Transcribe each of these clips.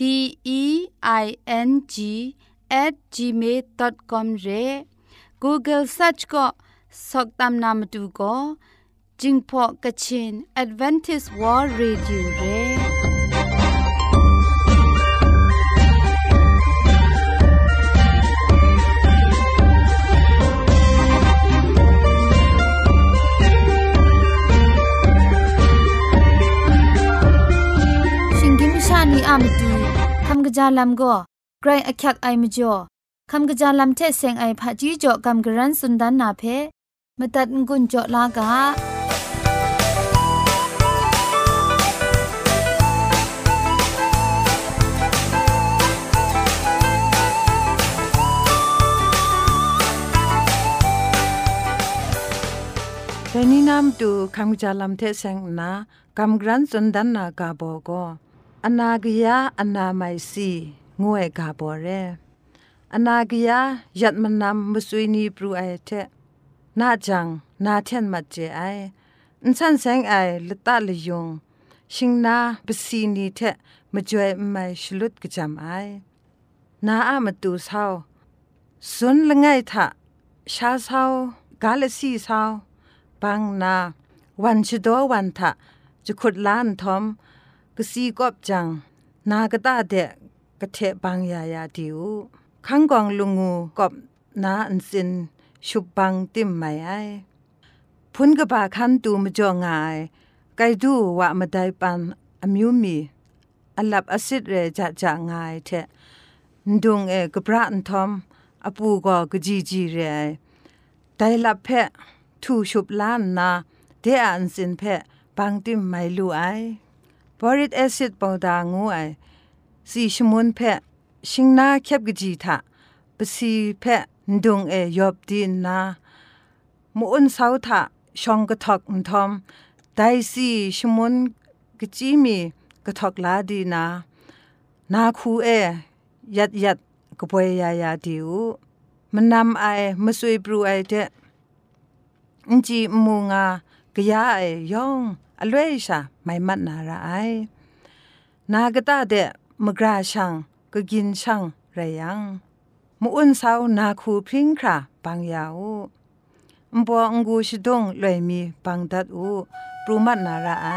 D E I N G at gmail.com ရဲ Google search ก็สกตามนามดูก็จิงพอกะชิน Advantage World Radio เร่ชิงำกะจาลัมก็ไกรอักยักไอมจ่อคำกระจาลำเทเซงไอผาจีจ่อคำกระรันสุนดันนาเพมตัดงุนจ่อลากาเรนี่นามตูคำกะจาลำเทเซงนากำกรันสุนดันนากาโบโก อนากยาอนาไมซีงวยกาโบเรอนากิยายัดมันนำมุสุยนีปรูไอเทนาจังนาเทนมัดเจไออินสันแสงไอลตาลยง ชิงนาบสีนีเทมจวยไม่ชลุดกจำไอนาอามาตูเศร้าสุนละไงทะชาเศร้ากาลสีเศร้าบังนา วันชดวันทะจะขุดล้านทอม กสีกอบจัง นากตาเดะกะเทบังยายาดิวขังกองลุงูกอบนาอันสินชุบบังติมไม่ไอพุนกบาคันตูมจ่องายไกดูว่ามาได้ปันอมิวมีอัลับอสิดเรจะจะงายเทดุงเอกบระอันทอมอปูก็กจีจีเรไดลับเพะทูชุบล้านนาเดอันสินเพะบังติมไม่รู้ไอ บริดแอซิดปอดางูไอสีชมุนเพะชิงนาแคบกจีทะปสีเพะดงเอยอบดีนามุอุนสาวทะชองกะทอกอุนทอมไดซีชมุนกจีมีกะทอกลาดีนา นาคูเอ ยัดยัดกบวยยายาดิวมันนำไอมาสวยบรูไอเดอินจีมูงากะยาไอยอง อลวยชาไม่มัดนาราไอนากะตาเดมกราชังก็กินช่างไรยังมุอุนสาวนาคูพริ้งคราปังยาวมบัวงูชิดงเลยมีปังดัดอูปรูมัดนาราไอ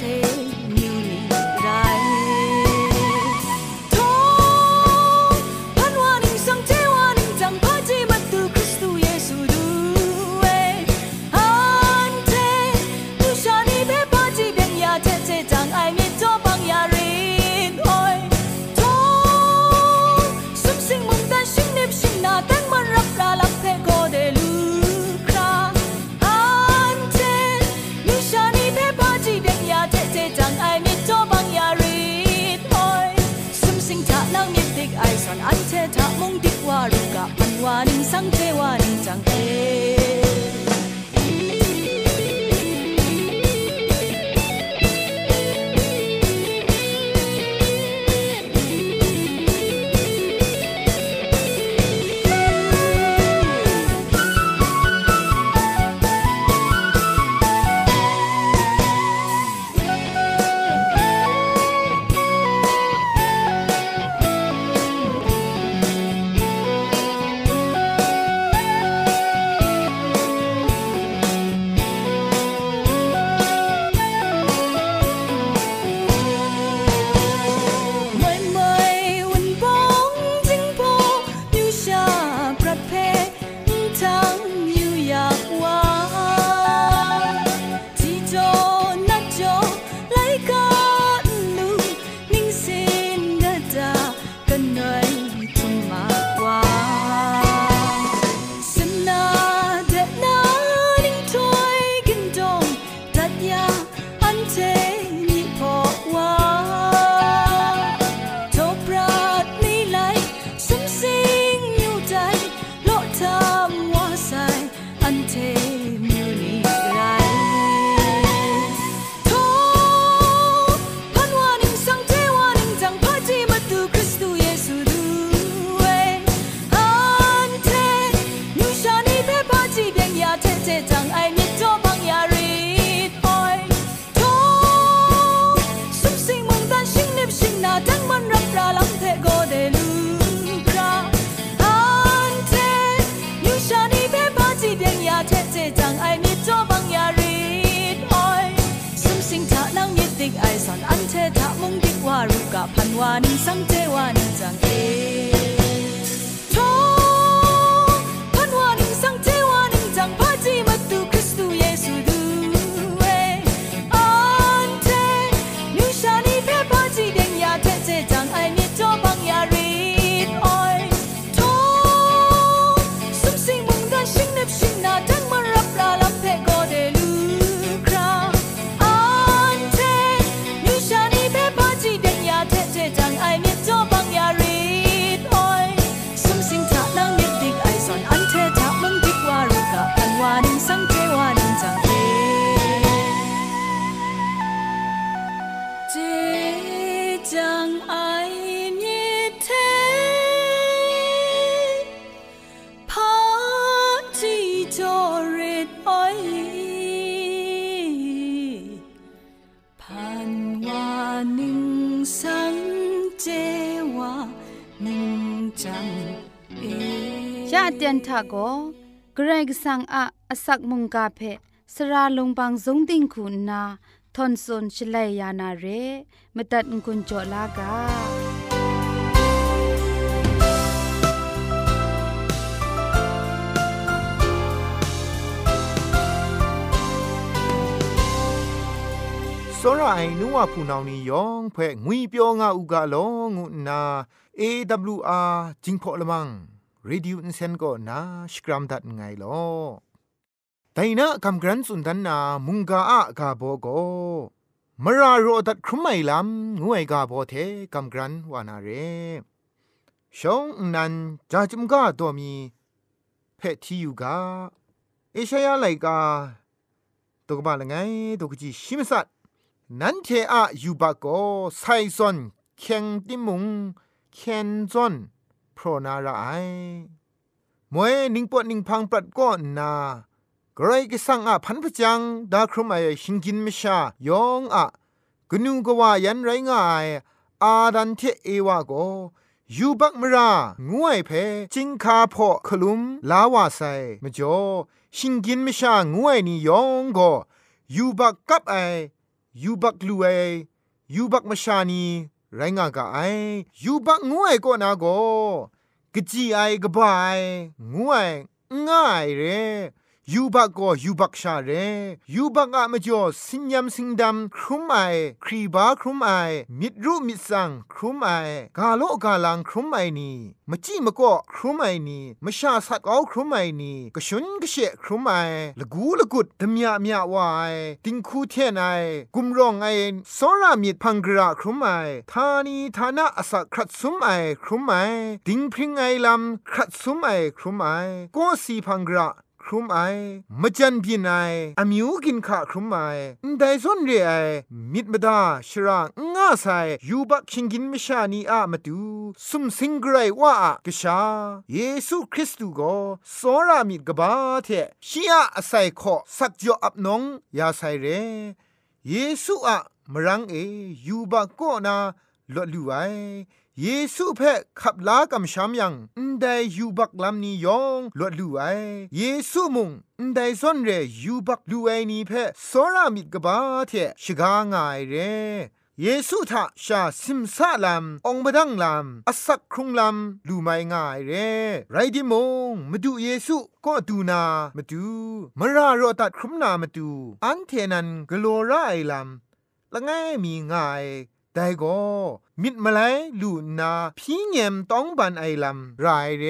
take ชาเตียนทาโกเกรกสังอาอสักมุงกาเพสระลงบางสงติงคุณนาทอนซนชลัยยานาเรมตัดกุญจลากา စောရအိုင်နူဝဖူနောင်နီယောင်ဖဲငွေပြောငါဥကလောငုနာ AWR จิงพอละมัง Radio Insen ko na shkram dat ngai lo แต่นะคำกรันสุนทันนามุงกาอะกาโบโกมราโรดัดครุมไม่ลำงวยกาโบเทคำกรันวานาเรชองนันจาจุมกาตัวมีเพทที่อยู่กาเอชายาไลกาตกบาลไงตกจีชิมสัต นันเทอะยูบาโกไซซอนเคียงติมุงเคนจอนพรนาราไอมวยนิงปวดนิงพังปรัดก้อนากรกิสังอะพันพจังดาครุมไอชิงกินมิชายองอะกนูกว่ายันไรง่ายอาดันเทเอวาโกยูบักมรางวยเพจิงคาพอคลุมลาวาไซมจ่อชิงกินมิชางวยนี่ยองโกยูบักกับไอ ยูบักลูเอยูบักมชานีไรงากะไอยูบักงวยก็นาโกกจีไอกบายงวยง่ายเร ยูบักก็ยูบักชาเรยูบักอะมจ่อสิญญมสิงดำครุมไอครีบาครุมไอมิดรูมิดสังครุมไอกาโลกาลังครุมไอนี่มจิมก็ครุมไอนี่มชาสักเอาครุมไอนี่กชุนกเชครุมไอละกูละกุดดมยาเมียวายติงคูเทนไอกุมรองไอสรามิดพังกราครุมไอทานีทานะอสักครัดซุมไอครุมไอติงพริงไอลำครัดซุมไอครุมไอก็สีพังกรา ครุมไอมจันพินไออมิวกินขะครุมไอแต่ส่วนเรไอมิดมดาชรางง่าไซยูบักชิงกินมชานีอะมาดูสุมสิงไกรว่ากะชาเยซูคริสต์ก็สอรามิดกบาเทชียอาศัยขอสักจออับนองยาไซเรเยซูอะมรังเอยูบักก็นาลดลูไอ เยซูเพ่ขับลากำชามยังอันใดยูบักลำนี้ยองลวดลูไอเยซูมุงอันใดซ่อนเรยูบักลูไอนี้เพ่สรามิดกบาเทชกางายเรเยซูทะชาซิมซาลามองบดังลามอสักครุงลามลูไม่ง่ายเรไรดิมงมาดูเยซูก็ดูนามาดูมารารอตัดครุมนามาดู อันเทนันกโลไรลามละไงมีง่าย แต่ก็มิดมาไลลูนาพี่เงมต้องบันไอลำรายเร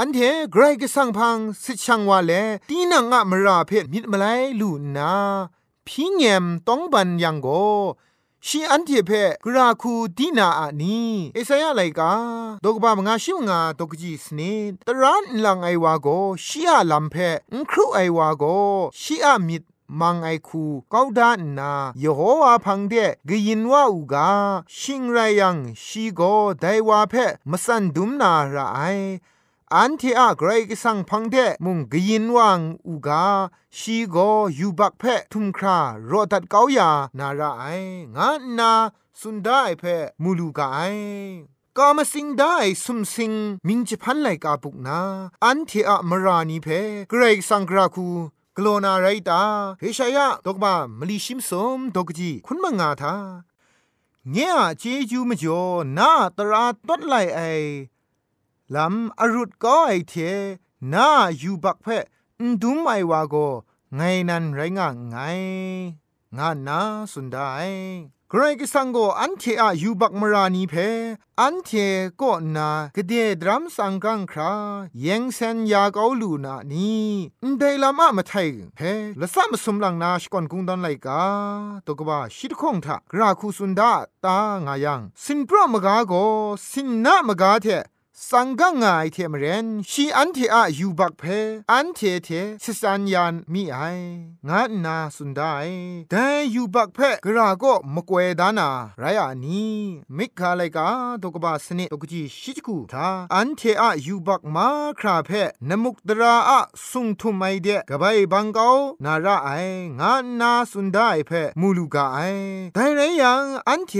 อันเทไกรก็สั่งพังสิช่างว่าแลตีนังอะมราเพมิดมาไลลูนาพี่เงมต้องบันยังโกชีอันเทเพกราคูดีนาอะนีเอสายาไลกาดอกบามงาชิมงาดอกจีสเนตรันลังไอวาโกชีอาลัมเพงครูไอวาโกชีอามิด มังไอคูก้าวดานนาเยโฮวาพังเดกยินว่าอูกาชิงไรยังชีโกไดวาเพมสันดุมนาระไออันที่อะไกรกิสังพังเดมุงกยินวังอูกาชีโกยูบักเพทุมครารอดัดเกาอยานาระไองานนาสุนได้เพมูลูกาไอกามสิงได้สุมสิงมิงจิพันไลกาปุกนา อันที่อะมรานีเพเกรกสังกราคู กลนาไรตาเฮชายะดอกบามลีชิมสมดอกจีคุณมังงาทาเงี้ยเจจูมจ่อนาตราตัดไลไอลำอรุดก็ไอเทนาอยู่บักเพะดุมไอวาโกไงนันไรงะไงงานนาสุดได้ กรกิสังโกอันเทอะยูบักมรานีเพอันเทก็นากเดดรัมสังกังคราเยงเซนยาเกาลูนานีไดลามะมาไทยเพละสะมสมลังนาชกอนกุงดอนไลกาตกบ่าชิดคงทะกราคูสุนดาตางายังสินปรมกาโกสินนามกาเท สังกังไงเทมเรนชีอันเทอะยูบักเพอันเทเทสิสัญญาณมีไองานนาสุดได้แต่อยู่บักเพกราก็มกเวดานาไรอะนีมิกาไลกาตกบาสเนตกจีชิจกูทาอันเทอะยูบักมาคราเพนมุกตราอะสุงทุมไอเดกบายบังเกานาระไองานนาสุดได้เพมูลูกาไอแต่ไรยังอันเท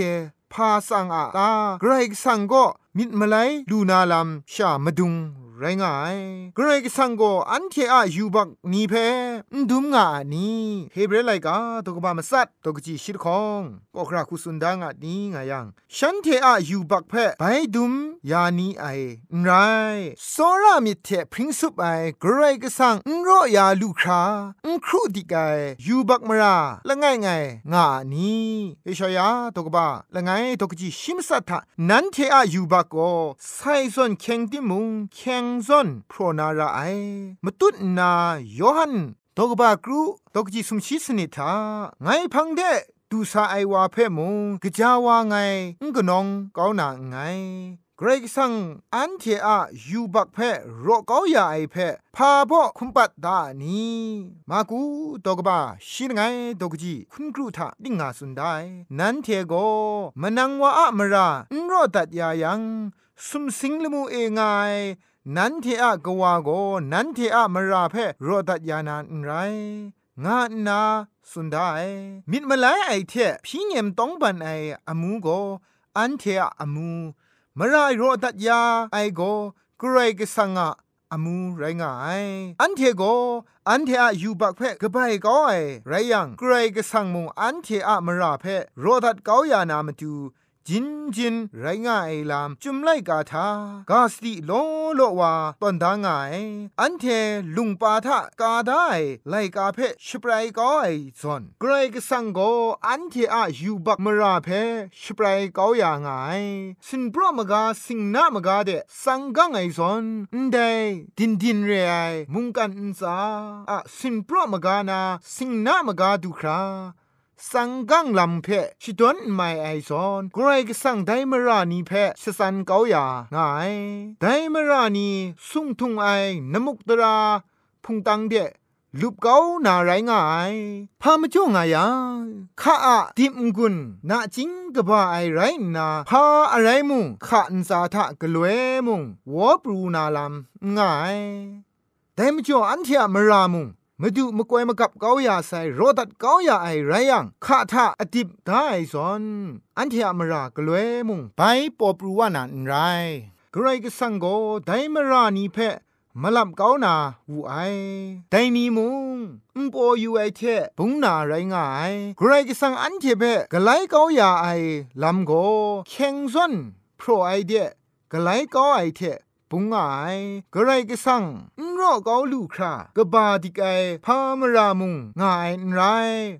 พาสังอาตาไกรสังก็ มิดมาไลลูนาลัมชามาดุง ไรงายเกรกสังโกอันเทอะยูบักนีเพดุมงานีเฮเบรไลกาตกบามสัตตกจีชิดคองก็คราคุสุนดางะนีงายังฉันเทอะยูบักเพไปดุมยานีไอไรโซรามิเทพริงสุปไอเกรกสังนโรยาลูคราอุครูดิกายยูบักมราละไงไงงานีเอชายาตกบาละไงตกจีชิมสัทะนันเทอะยูบักโกไซซอนเค็งติมุงเค็งงซอนโพรนาราไอมตุนนาโยฮันดอกบากรูดอกจิสุมชิสนิทาไงพังเดดูซาไอวาเพ่มงกะจาวาไงงกนองกาวนาไงเกรกสังอันเทอะยูบักเพโรกาวยาไอเพพาพ่อคุมปัดดานีมากูตกบาชินไงตกจีคุณครูทาดิงาสุนไดนันเทโกมนังวาอะมรานรตัดยายังสุมสิงลมูเองไง นันเทอะกวาโกนันเทอะมราเพโรดัตยานานไรงานาสุนได้มิดมาไลไอเทพี่เงมต้องบันไออามูโกอันเทอะอามูมรายโรดัตยาไอโกกรกสังะอามูไรงายอันเทโกอันเทอะยูบักเพกบายก็ไอไรยังกรกสังมุงอันเทอะมราเพโรดัตเกายานามาดู จินจินไรง่ายลามจุมไลกาทากาสติโลโลวาตอนดางายอันเทลุงปาทะกาได้ไลกาเพชปรายก็ไอซอนเกรกสังโกอันเทอะยูบักมราเพชปรายก็อย่างายสินปรมกาสิงนามกาเดสังกังไอซอนนเดดินดินเรไอมุงกันอินซาอะสินปรมกานาสิงนามกาดูครา สังกังลำเพชิดวนไม่ไอซอนกรก็สังไดมรานีเพสสันเกาอยางายไดมรานีสุงทุงไอนมุกตราพุงตังเดลูกเกานาไรง่ายพามจ่งายาข้าอะดิมกุนนาจิงกบ้าไอไรนาพาอะไรมุงข้าอันสาทะกลวยมุงวอปรูนาลำง่ายแต่มจ่ออันเทียมรามุง มาดูมากวยมากับเกาอยาใส่รดัดเกาอยาไอไรยังข้าทาอดิบได้สอนอันเทียมรากลวยมุงไปปอปรูวานันไรกรก็สังโกได้มารานีเพมาลับเกาหนาวูไอไดนีมุงอุปอยูไอเทบุงนาไรง่ายกรก็สังอันเทเพก็ไลเกาอยาไอลำโกเข่งซอนโปรไอเดก็ไลเกาไอเท ปุงไงกระไรก็สั่งนรอเกาลูครากบาดิกไอพามรามุงง่ายไร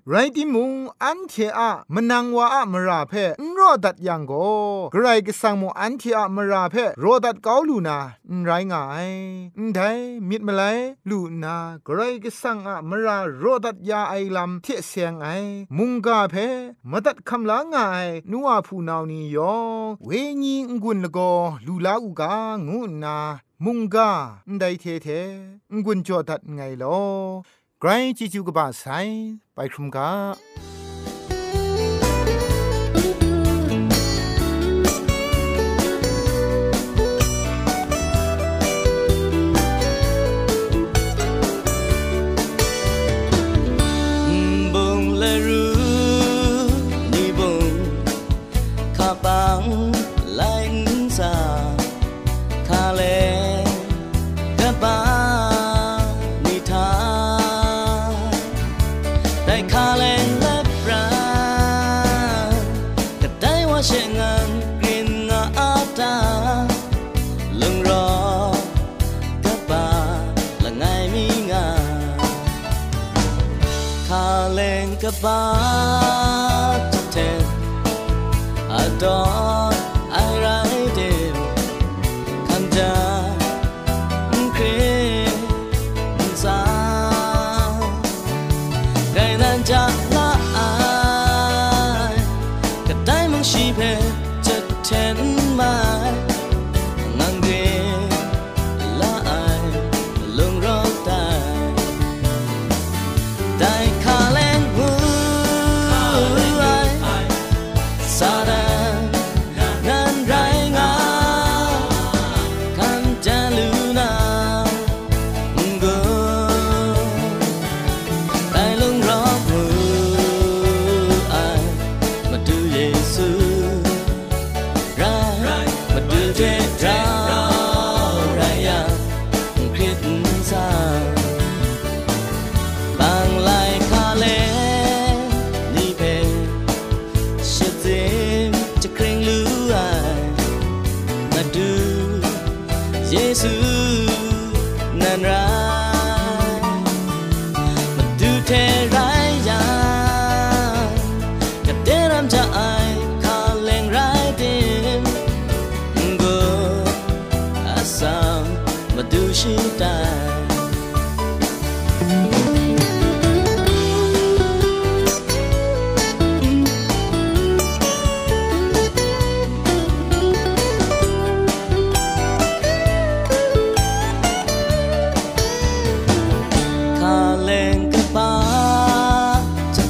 ไรติมุงอันเทอะมนังวาอะมราเพนรอดัดยังโกกระไรก็สั่งมุอันเทอะมราเพรอดัดเกาลูนาไรง่ายได้มิดมาไลลูนากระไรก็สั่งอะมรารอดัดยาไอลำเทเสียงไอมุงกาเพมดัดคำลาง่ายนัวผู้นาวนี่ยอเวญีงุนละโกลูลาอูกางูนา มุงกาได้เทเทงุนจอดัดไงลอไกรจิจูกบาไซไปครุมกา calling about to ten. A dawn. 世界上。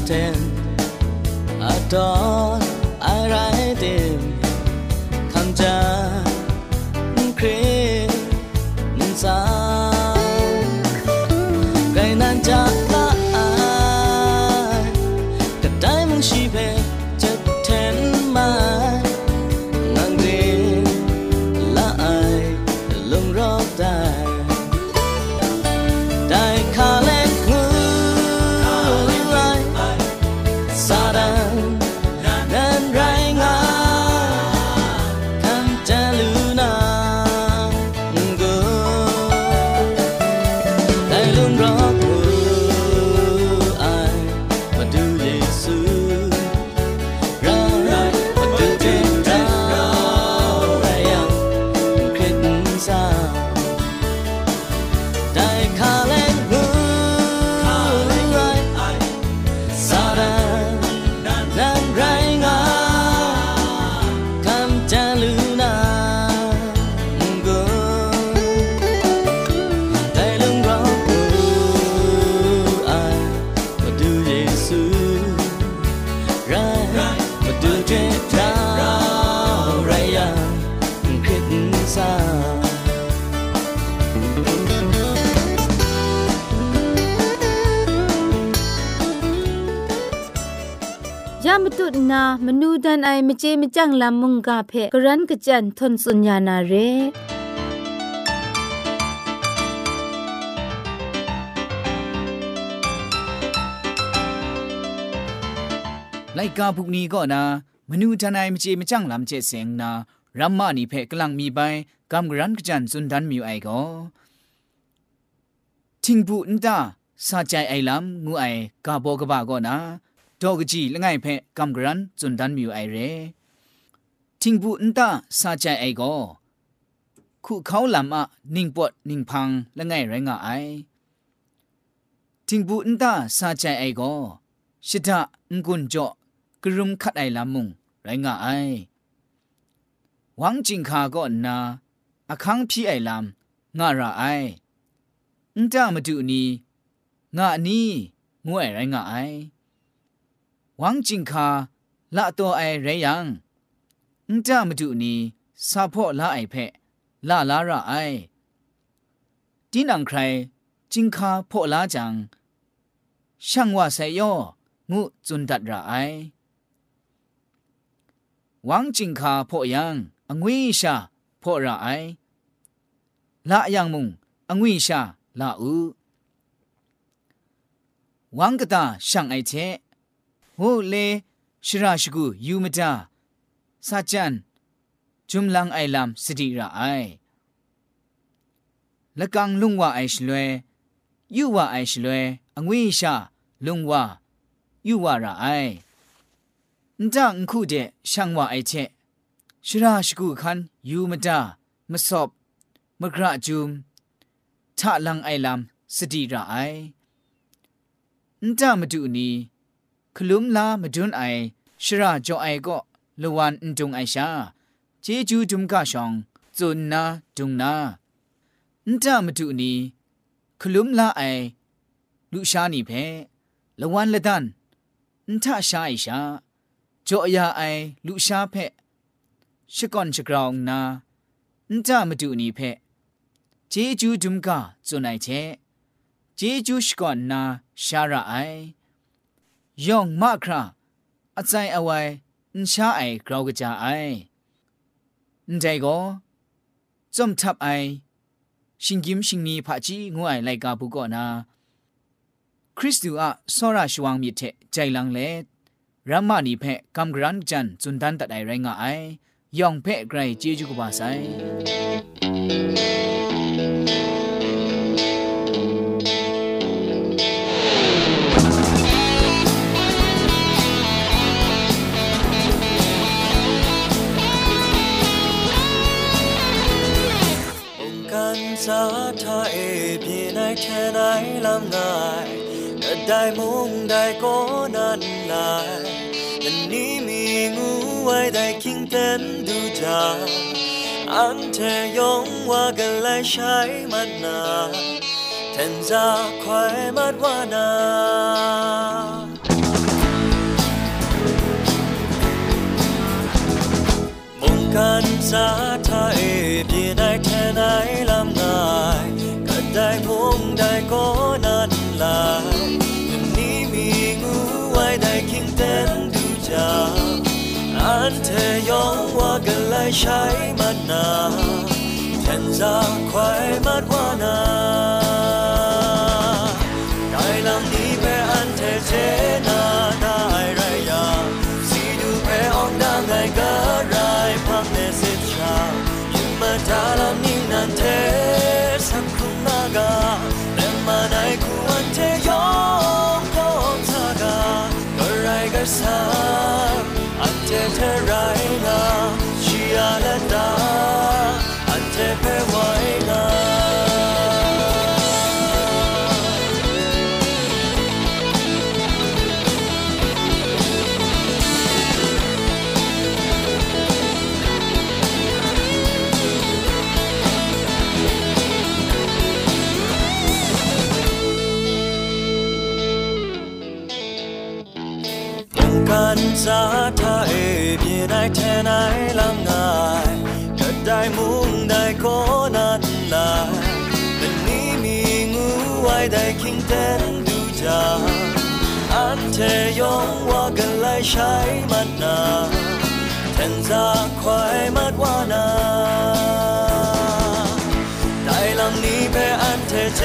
pretend I don't นามนูดันไอมเจมจังลามุงกาเพกรันกจันทนสุญญานาเรไลกาพุกนี้ก็นะมนูทนายมเจมจังลำเจเสงนารัมมานีเพกลังมีไปกำกรันกจันสุนดันมิวไอก็ทิงบุนตาสาใจไอลำงูไอกาโบกบาก็นะ ดอกจีละไงเพ่กำกรันสุนดันมิวไอเร่ทิงบุนตาสาใจไอก็ခုเขาลำอะนิ่งปวดนิ่งพังละไงไรงะไอทิงบุนตาสาใจไอก็ชิดะงกุนจ่อกรุมคัดไอลำมุงไรงะไอหวังจิงคาก็นาอาคังพี่ไอลำงาระไออุนตามาดูนี้งานี้งวยไรงาไอ หวังจิงคาละตัวไอไรยังอุจามาดูนีซาพ่อละไอเพะละลาระไอดินังใครจิงคาพ่อละจัง ช่างว่าไซย่องูจุนดัดระไอหวังจิงคาพ่อยังองวิชาพ่อระไอละยังมุงองวิชาละอูหวังกตาช่างไอเท โหเลชราชกูยูมดาสาจันจุมลังไอลามสติระไอละกังลุงว่าไอชลวยยูว่าไอชลวยองวิชาลุงว่ายูว่าระไอนดังคูเดช่างว่าไอเชชราชกูคันยูมดามสอบมกระจุมทะลังไอลามสติระไอนั่นจามาดูนี้ คลุมลามดุนไอชราจอไอก็ลวันจงไอชาเจจูจุมกาชองจุนนาจุงนาอันตามดุนีคลุมลาไอลุชานีเพลวันละดันอันทาชาไอชาจอยาไอลุชาเพชกอนชกรองนาอันตามดุนีเพเจจูจุมกาจุนไอเชเจจูชกอนนาชาราไอ ย่องมาคราอาใจเอาไว้นช้าไอกราวกระจาไอใจก็จมทับไอ ชิงกิมชิงนีผาจีงวยไลกาบุกอนา คริสตูอะสราชวังมิเทใจลังเลรัมมานีเพะกัมกรันจันจุนดันตัดไอไรงาไอย่องเพะไกรเจจุกบาไซ ลำงายก็ได้มุงได้ก็นั้นลายและนี้มีงูไว้ได้คิงเต้นดูจาอันเธอยงว่ากันเลยใช้มันนาแทนจะควายมัดว่านามุงกันสาทาเพีได้แค่ไหนลำงาย ได้พงได้ก็นั้นลายนี้มีงูไว้ได้คิงเต้นดูจาอันเธอยองว่ากันเลยใช้มันนาแทนจะควายมัดว่านา ก็ได้มุงได้ก็นั้นลายแต่นี้มีงูไว้ได้คิงเต้นดูจาอันเธเทยองว่ากันไลใช้มันนาเทนซาควายมัดวานาได้ลำนี้เพอันเทเจ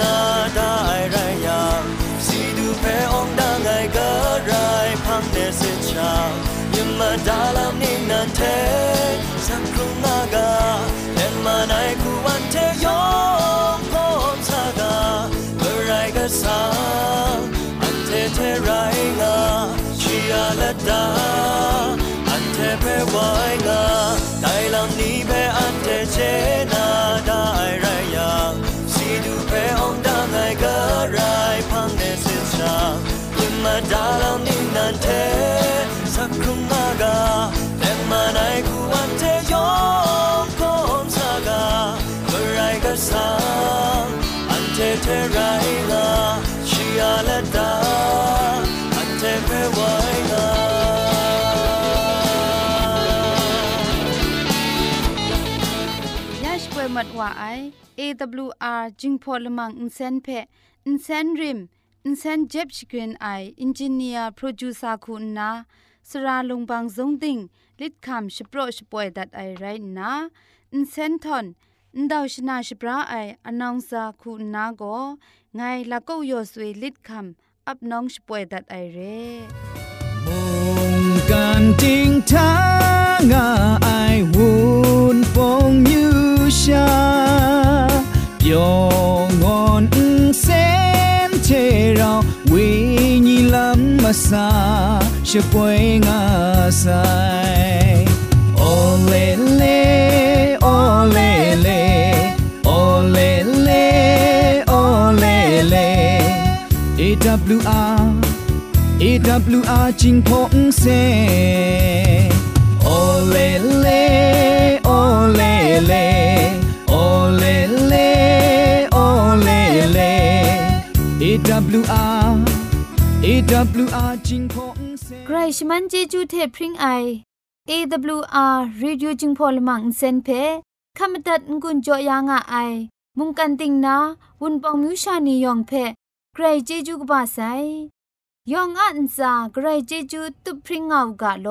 นาได้ไรยางสีดูเพองดังไงก็ไรพังเนสิชายิมมาดาลำนี้นันเท ล่นมาในคูวันเทยองพอมสากาเมื่อไรก็สาอันเทเทไรงาชีอาละดาอันเทเพไวงาได้ลำนี้เพอันเทเจนาได้ พไวงายาชป่วยมัดว่าไอ AWR จิงพอลมังอินเซนเพอินเซนริมอินเซนเจ็บชกรีนไออินจิเนียร์โปรดิวเซอร์คุณนาสราลงบางซงติงลิดคำชโปรชป่วยดัดไอไรนาอินเซนทอน န်ဒေါရှနာရှပရာအိုင်အနောင်စာခုနာကိုငိုင်လကောက်ရော်ဆွေလစ်ခမ်အပ်နောင်ရှပွေဒတ်အိုင်ရဲမုန်ကန်တင်းထာငါအိုင်ဝွန်ပုံမြူရှာပျော်ငွန်စင်ချေရောဝိညာဉ်လမ်းမစာရှပွေငါဆိုင် Ole, ole, ole. AWR AWR จิงพงเซโอเลเลโอเลเลโอเลเลโอเลเล AWR AWR จิงพงเซใครชมันเจจูเทพริงไอ AWR Radio จึงพอลมังเซนเพขมตัดงุนจอยางอไอมุงกันติงนาวุนปองมิวชานียองเพ ใครเจจูกบาไซยองอันซาใครเจจูตุพริงเอากาโล